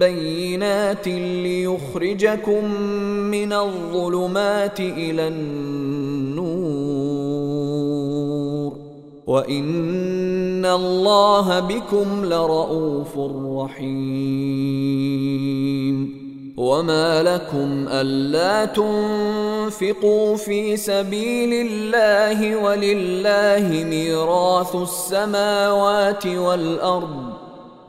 بينات ليخرجكم من الظلمات إلى النور وان الله بكم لرءوف رحيم وما لكم الا تنفقوا في سبيل الله ولله ميراث السماوات والارض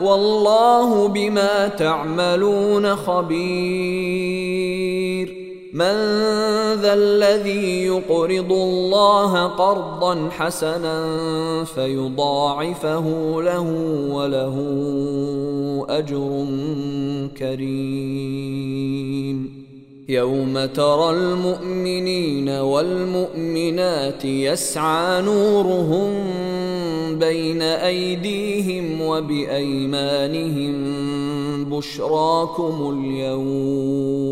والله بما تعملون خبير. من ذا الذي يقرض الله قرضا حسنا فيضاعفه له وله أجر كريم. يوم ترى المؤمنين والمؤمنات يسعى نورهم بين ايديهم وبايمانهم بشراكم اليوم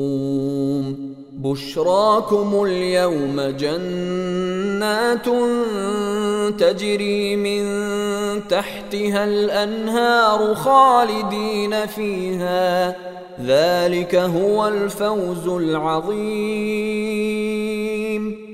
بشراكم اليوم جنات تجري من تحتها الانهار خالدين فيها ذلك هو الفوز العظيم.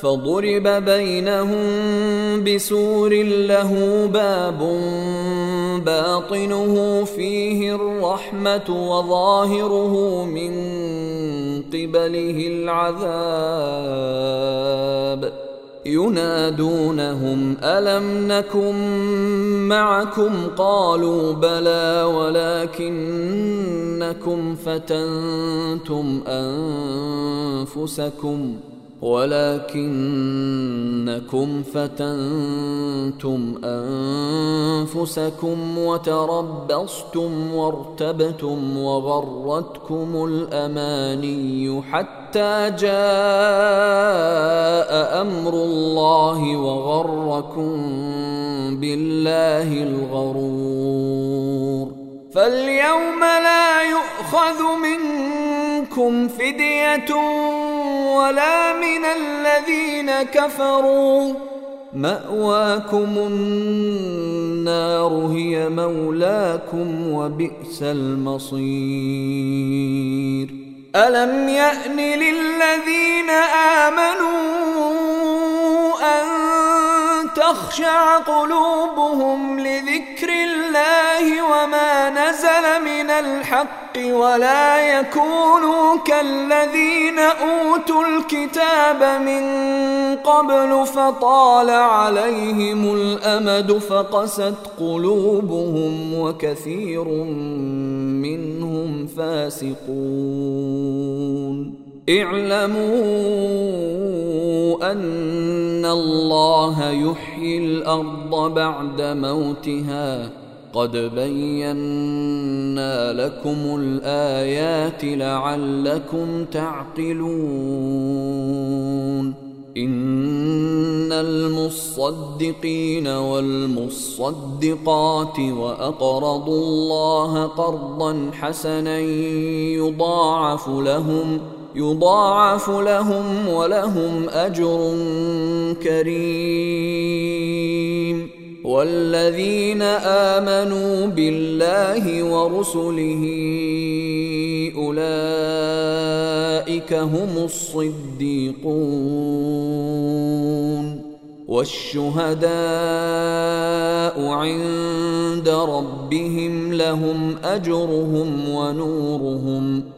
فضرب بينهم بسور له باب باطنه فيه الرحمة وظاهره من قبله العذاب. ينادونهم ألم نكن معكم؟ قالوا بلى ولكنكم فتنتم أنفسكم. ولكنكم فتنتم أنفسكم وتربصتم وارتبتم وغرتكم الأماني حتى جاء أمر الله وغركم بالله الغرور. فاليوم لا يؤخذ منكم فدية ولا من الذين كفروا. مأواكم النار هي مولاكم وبئس المصير. ألم يأن للذين آمنوا تخشع قلوبهم لذكر الله وما نزل من الحق ولا يكونوا كالذين أوتوا الكتاب من قبل فطال عليهم الأمد فقست قلوبهم وكثير منهم فاسقون. اعلموا أن الله يحيي الأرض بعد موتها قد بينا لكم الآيات لعلكم تعقلون إن المصدقين والمصدقات وأقرضوا الله قرضا حسنا يضاعف لهم يضاعف لهم ولهم أجر كريم. والذين آمنوا بالله ورسله أولئك هم الصديقون. والشهداء عند ربهم لهم أجرهم ونورهم.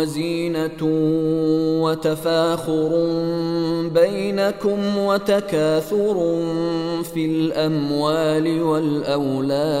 وزينة وتفاخر بينكم وتكاثر في الأموال والأولاد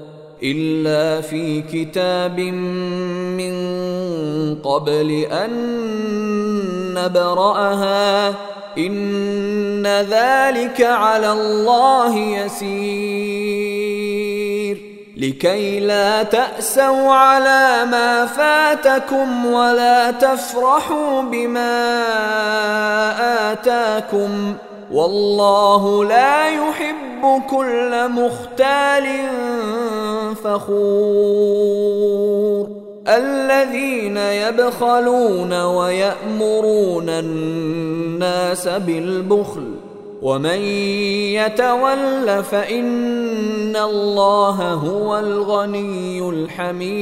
إلا في كتاب من قبل أن نبرأها. إن ذلك على الله يسير. لكي لا تأسوا على ما فاتكم ولا تفرحوا بما آتاكم ۖ. والله لا يحب كل مختال فخور. الذين يبخلون ويأمرون الناس بالبخل. ومن يتول فإن الله هو الغني الحميد.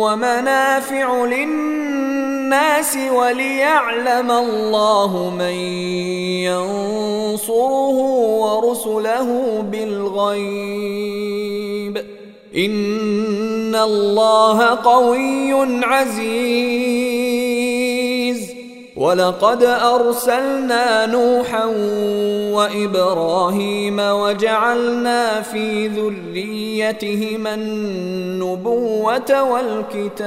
ومنافع للناس وليعلم الله من ينصره ورسله بالغيب. إن الله قوي عزيز. ولقد أرسلنا نوحا وإبراهيم وجعلنا في ذريتهما النبوة والكتاب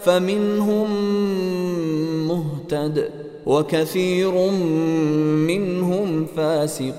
فمنهم مهتد وكثير منهم فاسقون.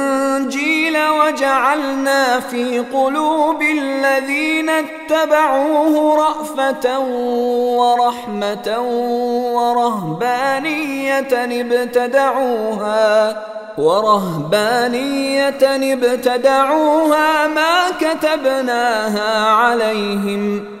وجعلنا في قلوب الذين اتبعوه رأفة ورحمة ورهبانية ابتدعوها ورهبانية ابتدعوها ما كتبناها عليهم